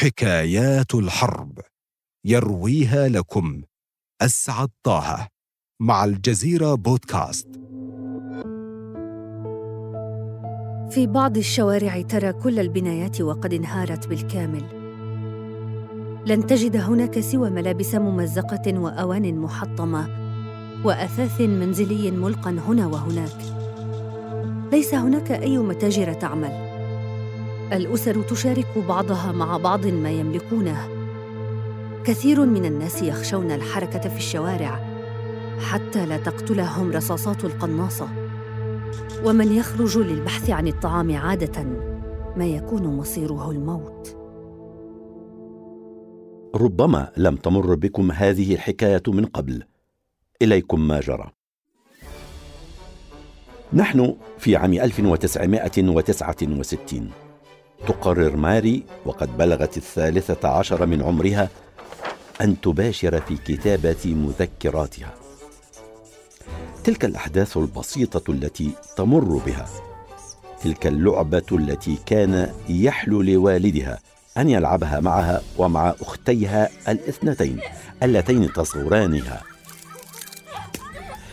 حكايات الحرب. يرويها لكم. أسعد طه. مع الجزيرة بودكاست. في بعض الشوارع ترى كل البنايات وقد انهارت بالكامل. لن تجد هناك سوى ملابس ممزقة وأوان محطمة وأثاث منزلي ملقى هنا وهناك. ليس هناك أي متاجر تعمل. الأسر تشارك بعضها مع بعض ما يملكونه. كثير من الناس يخشون الحركة في الشوارع حتى لا تقتلهم رصاصات القناصة. ومن يخرج للبحث عن الطعام عادة ما يكون مصيره الموت. ربما لم تمر بكم هذه الحكاية من قبل. إليكم ما جرى. نحن في عام 1969 تقرر ماري وقد بلغت الثالثة عشر من عمرها أن تباشر في كتابة مذكراتها. تلك الأحداث البسيطة التي تمر بها. تلك اللعبة التي كان يحلو لوالدها أن يلعبها معها ومع أختيها الاثنتين اللتين تصورانها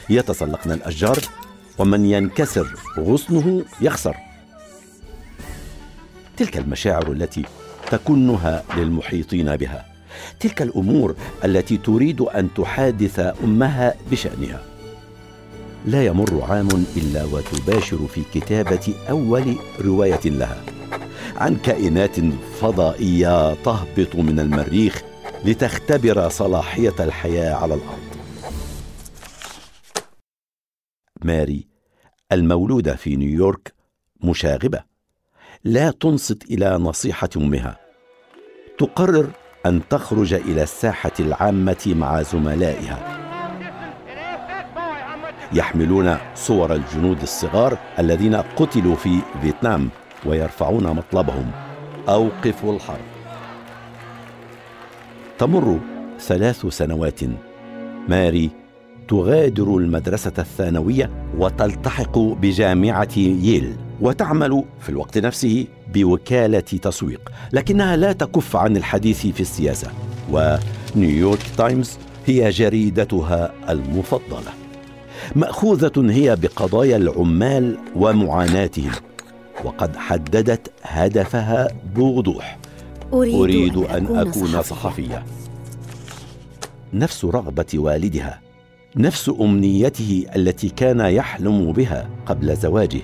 يتسلقن الأشجار ومن ينكسر غصنه يخسر. تلك المشاعر التي تكنها للمحيطين بها. تلك الأمور التي تريد أن تحادث أمها بشأنها. لا يمر عام إلا وتباشر في كتابة أول رواية لها. عن كائنات فضائية تهبط من المريخ لتختبر صلاحية الحياة على الأرض. ماري المولودة في نيويورك مشاغبة. لا تنصت إلى نصيحة أمها. تقرر أن تخرج إلى الساحة العامة مع زملائها. يحملون صور الجنود الصغار الذين قتلوا في فيتنام ويرفعون مطلبهم. اوقفوا الحرب. تمر ثلاث سنوات. ماري تغادر المدرسة الثانوية وتلتحق بجامعة ييل وتعمل في الوقت نفسه بوكالة تسويق لكنها لا تكف عن الحديث في السياسة ونيويورك تايمز هي جريدتها المفضلة. مأخوذة هي بقضايا العمال ومعاناتهم وقد حددت هدفها بوضوح. أريد, أريد أن أكون, أكون صحفية. نفس رغبة والدها. نفس أمنيته التي كان يحلم بها قبل زواجه.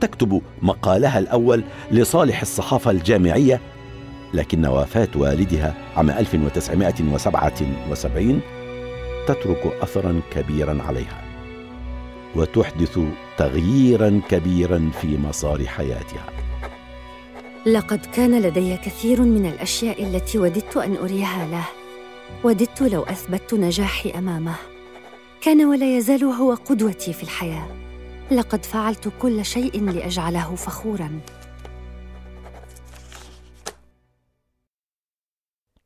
تكتب مقالها الأول لصالح الصحافة الجامعية لكن وفاة والدها عام 1977 تترك اثرا كبيرا عليها وتحدث تغييرا كبيرا في مسار حياتها. لقد كان لدي كثير من الأشياء التي وددت أن أريها له. وددت لو أثبتت نجاحي أمامه. كان ولا يزال هو قدوتي في الحياة. لقد فعلت كل شيء لأجعله فخورا.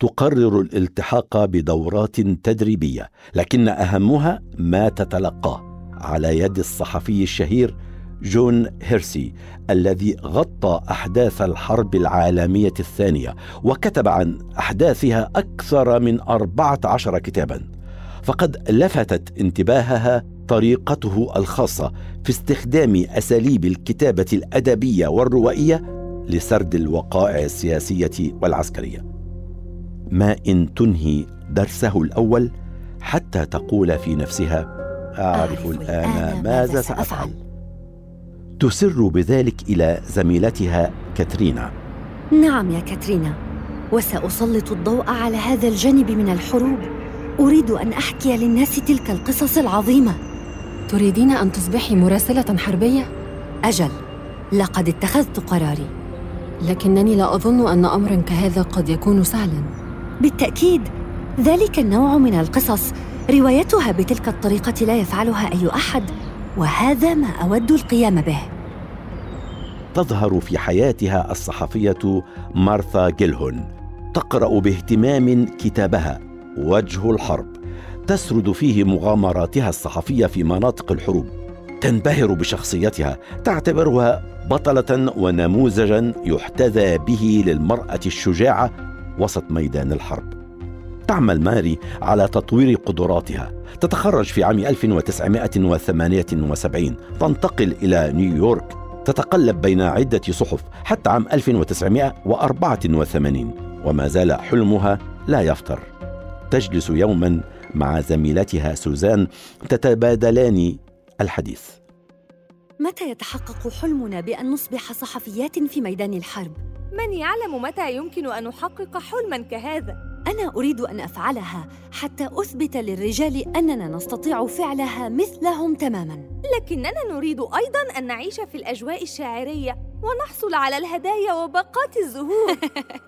تقرر الالتحاق بدورات تدريبية لكن أهمها ما تتلقاه على يد الصحفي الشهير جون هيرسي الذي غطى أحداث الحرب العالمية الثانية وكتب عن أحداثها أكثر من أربعة عشر كتابا. فقد لفتت انتباهها طريقته الخاصة في استخدام أساليب الكتابة الأدبية والروائية لسرد الوقائع السياسية والعسكرية. ما إن تنهي درسه الأول حتى تقول في نفسها أعرف الآن ماذا سأفعل. تسر بذلك إلى زميلتها كاترينا. نعم يا كاترينا وسأسلط الضوء على هذا الجانب من الحروب. أريد أن أحكي للناس تلك القصص العظيمة. تريدين أن تصبحي مراسلة حربية؟ أجل لقد اتخذت قراري. لكنني لا أظن أن أمرا كهذا قد يكون سهلا. بالتأكيد ذلك النوع من القصص روايتها بتلك الطريقة لا يفعلها أي أحد وهذا ما أود القيام به. تظهر في حياتها الصحفية مارثا جيلهون تقرأ باهتمام كتابها. وجه الحرب. تسرد فيه مغامراتها الصحفية في مناطق الحروب. تنبهر بشخصيتها تعتبرها بطلة ونموذجا يحتذى به للمرأة الشجاعة وسط ميدان الحرب. تعمل ماري على تطوير قدراتها. تتخرج في عام 1978 تنتقل إلى نيويورك. تتقلب بين عدة صحف حتى عام 1984 وما زال حلمها لا يفتر تجلس يوما مع زميلتها سوزان تتبادلان الحديث متى يتحقق حلمنا بأن نصبح صحفيات في ميدان الحرب؟ من يعلم متى يمكن أن نحقق حلما كهذا؟ أنا أريد أن أفعلها حتى أثبت للرجال أننا نستطيع فعلها مثلهم تماماً لكننا نريد أيضاً أن نعيش في الأجواء الشاعرية ونحصل على الهدايا وباقات الزهور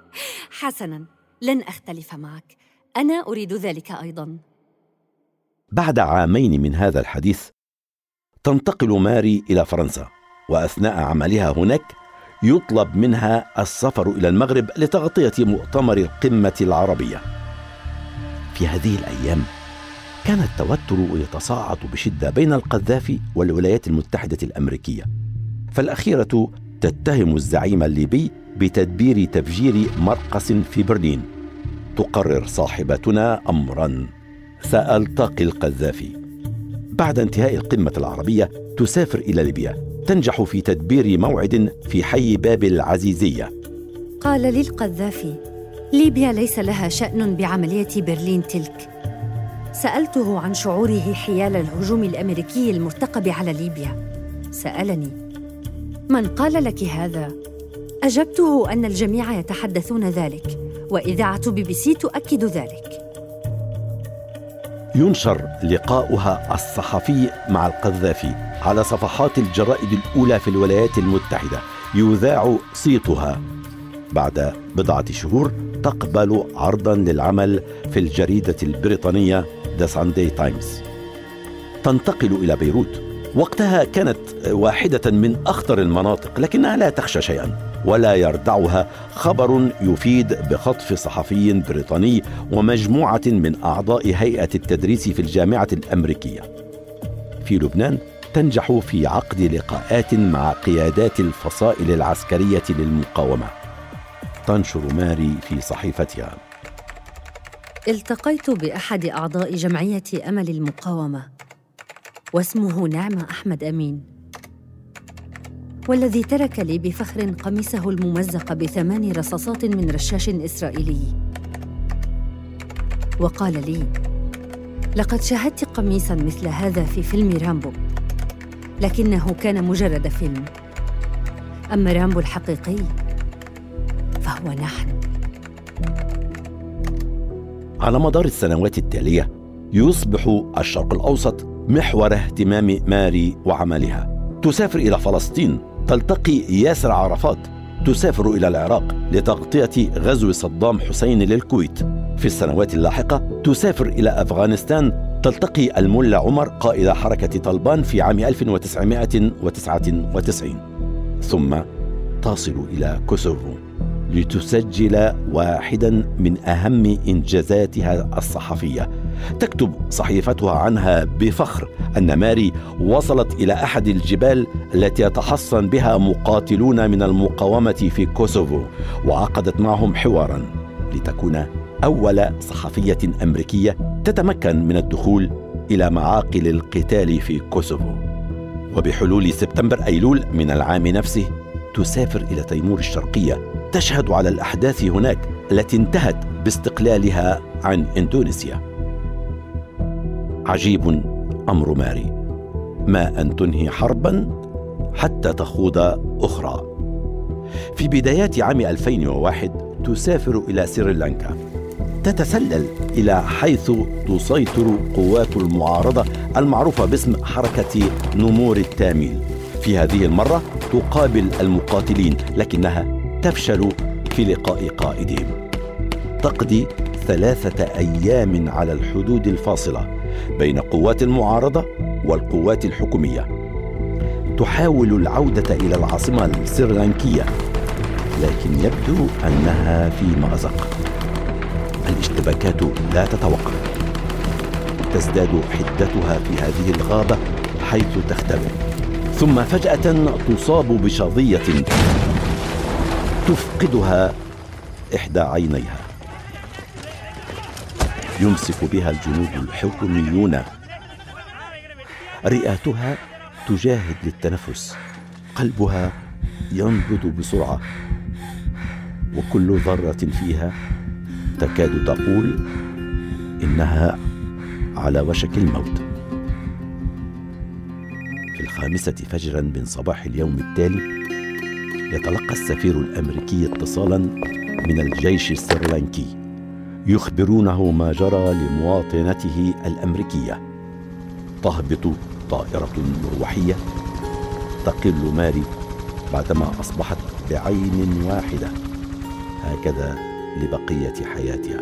حسناً لن أختلف معك أنا أريد ذلك أيضاً. بعد عامين من هذا الحديث تنتقل ماري إلى فرنسا وأثناء عملها هناك يطلب منها السفر إلى المغرب لتغطية مؤتمر القمة العربية. في هذه الأيام كان التوتر يتصاعد بشدة بين القذافي والولايات المتحدة الأمريكية. فالأخيرة تتهم الزعيم الليبي بتدبير تفجير مرقس في برلين. تقرر صاحبتنا امرا. سألتقي القذافي. بعد انتهاء القمة العربية تسافر إلى ليبيا. تنجح في تدبير موعد في حي باب العزيزية. قال لي القذافي ليبيا ليس لها شأن بعملية برلين تلك. سألته عن شعوره حيال الهجوم الأمريكي المرتقب على ليبيا. سألني من قال لك هذا؟ أجبته أن الجميع يتحدثون ذلك. وإذاعة بي بي سي تؤكد ذلك. ينشر لقاؤها الصحفي مع القذافي على صفحات الجرائد الأولى في الولايات المتحدة يذاع صيتها. بعد بضعة شهور تقبل عرضا للعمل في الجريدة البريطانية ذا ساندي تايمز تنتقل إلى بيروت. وقتها كانت واحدة من أخطر المناطق لكنها لا تخشى شيئا. ولا يردعها خبر يفيد بخطف صحفي بريطاني ومجموعة من أعضاء هيئة التدريس في الجامعة الأمريكية. في لبنان تنجح في عقد لقاءات مع قيادات الفصائل العسكرية للمقاومة. تنشر ماري في صحيفتها. التقيت بأحد أعضاء جمعية أمل المقاومة واسمه نعمة أحمد أمين. والذي ترك لي بفخر قميصه الممزق بثمان رصاصات من رشاش إسرائيلي. وقال لي لقد شاهدت قميصا مثل هذا في فيلم رامبو لكنه كان مجرد فيلم. أما رامبو الحقيقي فهو نحن. على مدار السنوات التالية يصبح الشرق الأوسط محور اهتمام ماري وعملها. تسافر إلى فلسطين تلتقي ياسر عرفات تسافر إلى العراق لتغطية غزو صدام حسين للكويت. في السنوات اللاحقة تسافر إلى أفغانستان تلتقي الملا عمر قائد حركة طلبان في عام 1999 ثم تصل إلى كوسوفو لتسجل واحدا من أهم إنجازاتها الصحفية. تكتب صحيفتها عنها بفخر أن ماري وصلت إلى أحد الجبال التي يتحصن بها مقاتلون من المقاومة في كوسوفو وعقدت معهم حوارا لتكون أول صحفية أمريكية تتمكن من الدخول إلى معاقل القتال في كوسوفو. وبحلول سبتمبر أيلول من العام نفسه تسافر إلى تيمور الشرقية تشهد على الأحداث هناك التي انتهت باستقلالها عن إندونيسيا. عجيب أمر ماري. ما أن تنهي حربا حتى تخوض أخرى. في بدايات عام 2001 تسافر إلى سريلانكا. تتسلل إلى حيث تسيطر قوات المعارضة المعروفة باسم حركة نمور التاميل. في هذه المرة تقابل المقاتلين لكنها تفشل في لقاء قائدهم. تقضي ثلاثة أيام على الحدود الفاصلة. بين قوات المعارضة والقوات الحكومية. تحاول العودة إلى العاصمة السريلانكية لكن يبدو أنها في مازق الاشتباكات لا تتوقف. تزداد حدتها في هذه الغابة حيث تختبئ ثم فجأة تصاب بشظيه تفقدها إحدى عينيها. يمسك بها الجنود الحكميون رئاتها تجاهد للتنفس. قلبها ينبض بسرعة. وكل ذرة فيها تكاد تقول إنها على وشك الموت. في الخامسة فجرا من صباح اليوم التالي يتلقى السفير الأمريكي اتصالا من الجيش السريلانكي. يخبرونه ما جرى لمواطنته الأمريكية. تهبط طائرة مروحيه تقل ماري بعدما أصبحت بعين واحدة. هكذا لبقية حياتها.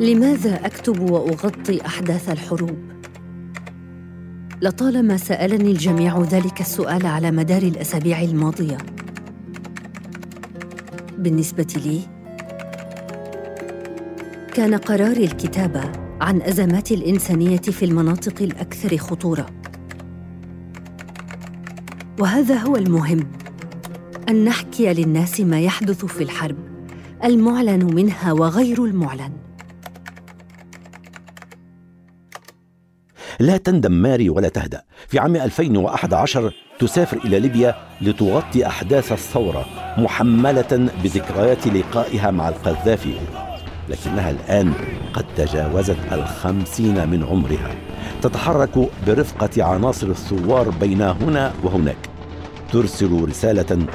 لماذا أكتب وأغطي أحداث الحروب؟ لطالما سألني الجميع ذلك السؤال على مدار الأسابيع الماضية. بالنسبة لي كان قراري الكتابة عن أزمات الإنسانية في المناطق الأكثر خطورة. وهذا هو المهم أن نحكي للناس ما يحدث في الحرب المعلن منها وغير المعلن. لا تندم ماري ولا تهدأ. في عام 2011 تسافر إلى ليبيا لتغطي أحداث الثورة محملة بذكريات لقائها مع القذافي. لكنها الآن قد تجاوزت الخمسين من عمرها. تتحرك برفقة عناصر الثوار بين هنا وهناك. ترسل رسالة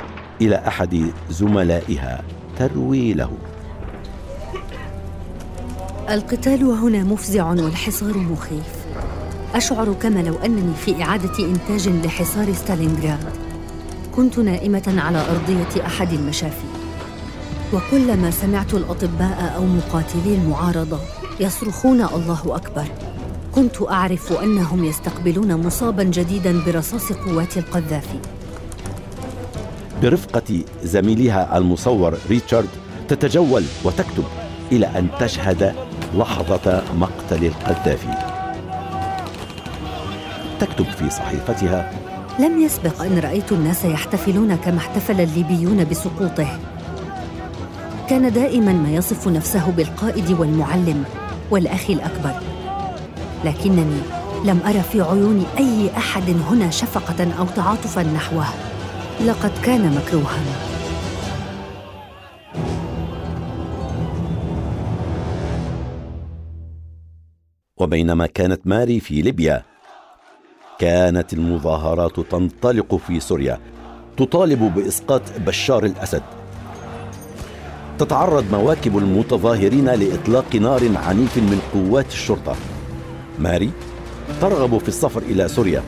إلى أحد زملائها تروي له القتال هنا مفزع والحصار مخيف. أشعر كما لو أنني في إعادة إنتاج لحصار ستالينغراد. كنت نائمة على أرضية أحد المشافي. وكلما سمعت الأطباء أو مقاتلي المعارضة يصرخون الله أكبر كنت أعرف أنهم يستقبلون مصابا جديدا برصاص قوات القذافي. برفقة زميلها المصور ريتشارد تتجول وتكتب إلى أن تشهد لحظة مقتل القذافي. تكتب في صحيفتها. لم يسبق أن رأيت الناس يحتفلون كما احتفل الليبيون بسقوطه. كان دائما ما يصف نفسه بالقائد والمعلم والاخ الأكبر. لكنني لم أرى في عيون أي أحد هنا شفقة أو تعاطفا نحوه. لقد كان مكروها. وبينما كانت ماري في ليبيا كانت المظاهرات تنطلق في سوريا تطالب بإسقاط بشار الأسد. تتعرض مواكب المتظاهرين لإطلاق نار عنيف من قوات الشرطة. ماري ترغب في السفر إلى سوريا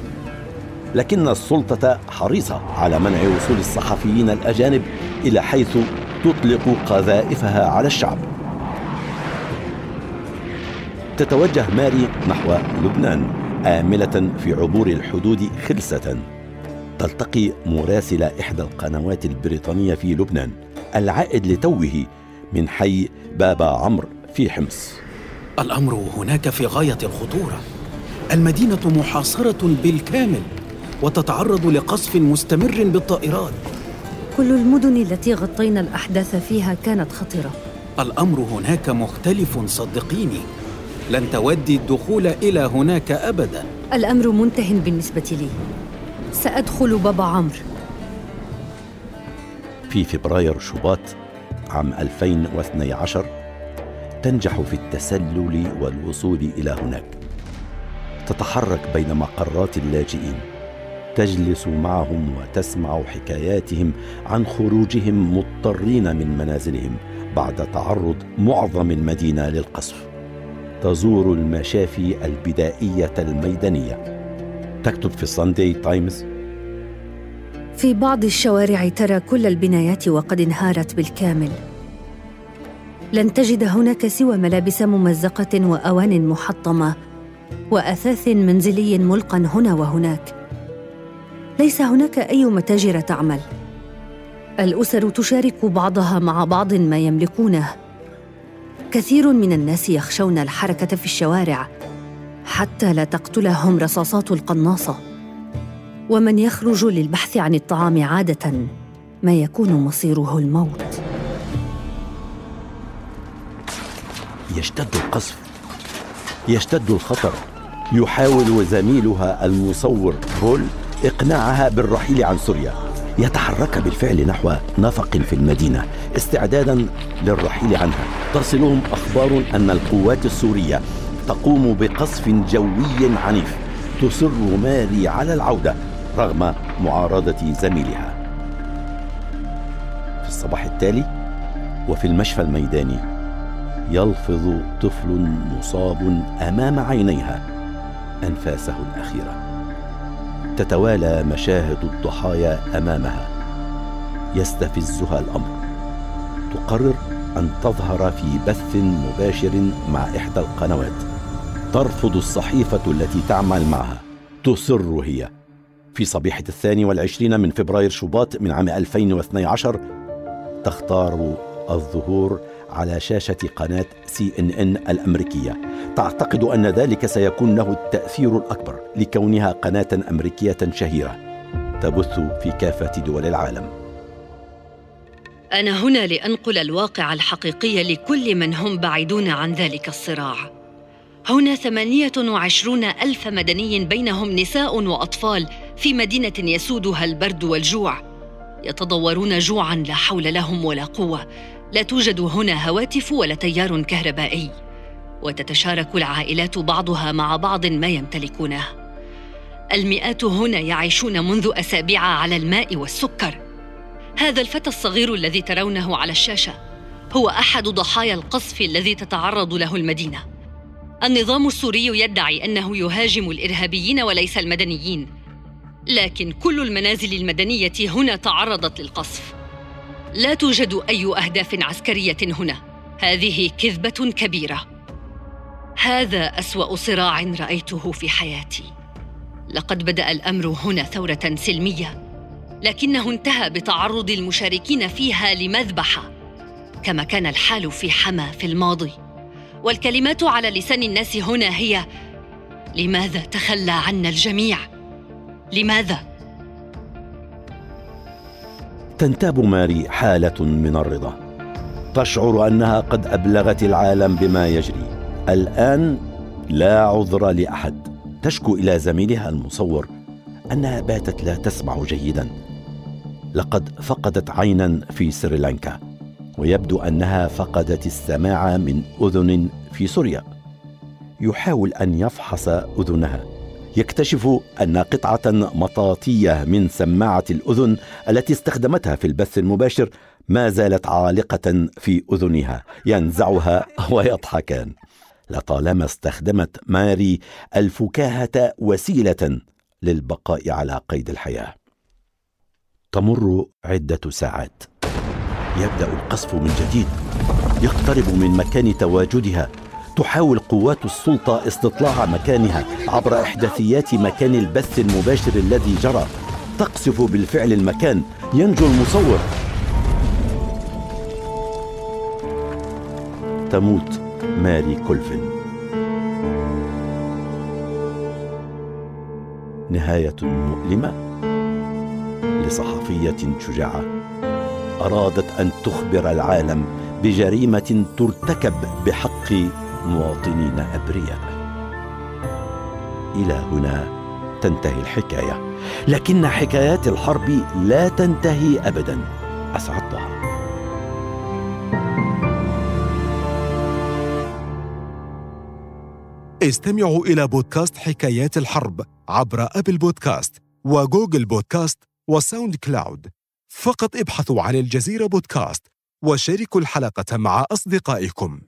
لكن السلطة حريصة على منع وصول الصحفيين الأجانب إلى حيث تطلق قذائفها على الشعب. تتوجه ماري نحو لبنان. آملة في عبور الحدود خلسة. تلتقي مراسل إحدى القنوات البريطانية في لبنان العائد لتوه من حي بابا عمرو في حمص. الأمر هناك في غاية الخطورة. المدينة محاصرة بالكامل وتتعرض لقصف مستمر بالطائرات. كل المدن التي غطينا الأحداث فيها كانت خطرة الأمر هناك مختلف صدقيني. لن تودي الدخول إلى هناك ابدا. الأمر منته بالنسبة لي. سأدخل بابا عمرو. في فبراير شباط عام 2012 تنجح في التسلل والوصول إلى هناك. تتحرك بين مقرات اللاجئين. تجلس معهم وتسمع حكاياتهم عن خروجهم مضطرين من منازلهم بعد تعرض معظم المدينة للقصف. تزور المشافي البدائية الميدانية. تكتب في الساندي تايمز في بعض الشوارع ترى كل البنايات وقد انهارت بالكامل. لن تجد هناك سوى ملابس ممزقة وأوان محطمة وأثاث منزلي ملقى هنا وهناك. ليس هناك أي متاجر تعمل. الأسر تشارك بعضها مع بعض ما يملكونه. كثير من الناس يخشون الحركة في الشوارع حتى لا تقتلهم رصاصات القناصة. ومن يخرج للبحث عن الطعام عادة ما يكون مصيره الموت. يشتد القصف يشتد الخطر يحاول زميلها المصور بول إقناعها بالرحيل عن سوريا. يتحرك بالفعل نحو نفق في المدينة استعدادا للرحيل عنها. تصلهم أخبار أن القوات السورية تقوم بقصف جوي عنيف تصر ماري على العودة رغم معارضة زميلها. في الصباح التالي وفي المشفى الميداني يلفظ طفل مصاب أمام عينيها أنفاسه الأخيرة. تتوالى مشاهد الضحايا أمامها. يستفزها الأمر. تقرر أن تظهر في بث مباشر مع إحدى القنوات. ترفض الصحيفة التي تعمل معها. تصر هي. في صبيحة الثاني والعشرين من فبراير شباط من عام 2012 تختار الظهور على شاشة قناة سي إن إن الأمريكية. تعتقد أن ذلك سيكون له التأثير الأكبر لكونها قناة أمريكية شهيرة تبث في كافة دول العالم. أنا هنا لأنقل الواقع الحقيقي لكل من هم بعيدون عن ذلك الصراع. هنا ثمانية وعشرون ألف مدني بينهم نساء وأطفال في مدينة يسودها البرد والجوع. يتضورون جوعا لا حول لهم ولا قوة. لا توجد هنا هواتف ولا تيار كهربائي. وتتشارك العائلات بعضها مع بعض ما يمتلكونه. المئات هنا يعيشون منذ أسابيع على الماء والسكر. هذا الفتى الصغير الذي ترونه على الشاشة هو أحد ضحايا القصف الذي تتعرض له المدينة. النظام السوري يدعي أنه يهاجم الإرهابيين وليس المدنيين. لكن كل المنازل المدنية هنا تعرضت للقصف. لا توجد أي أهداف عسكرية هنا. هذه كذبة كبيرة. هذا أسوأ صراع رأيته في حياتي. لقد بدأ الأمر هنا ثورة سلمية. لكنه انتهى بتعرض المشاركين فيها لمذبحة. كما كان الحال في حما في الماضي. والكلمات على لسان الناس هنا هي لماذا تخلى عنا الجميع؟ لماذا؟ تنتاب ماري حالة من الرضا. تشعر أنها قد أبلغت العالم بما يجري. الآن لا عذر لأحد. تشكو إلى زميلها المصور أنها باتت لا تسمع جيدا. لقد فقدت عينا في سريلانكا ويبدو أنها فقدت السماع من أذن في سوريا. يحاول أن يفحص أذنها. يكتشف أن قطعة مطاطية من سماعة الأذن التي استخدمتها في البث المباشر ما زالت عالقة في أذنها ينزعها ويضحكان. لطالما استخدمت ماري الفكاهة وسيلة للبقاء على قيد الحياة. تمر عدة ساعات. يبدأ القصف من جديد. يقترب من مكان تواجدها. تحاول قوات السلطة استطلاع مكانها عبر إحداثيات مكان البث المباشر الذي جرى. تقصف بالفعل المكان. ينجو المصور. تموت ماري كولفن نهاية مؤلمة لصحفية شجاعة. أرادت أن تخبر العالم بجريمة ترتكب بحق مواطنين أبرياء. إلى هنا تنتهي الحكاية. لكن حكايات الحرب لا تنتهي ابدا. اسعد طه استمعوا إلى بودكاست حكايات الحرب عبر أبل بودكاست وجوجل بودكاست وساوند كلاود. فقط ابحثوا عن الجزيرة بودكاست وشاركوا الحلقة مع أصدقائكم.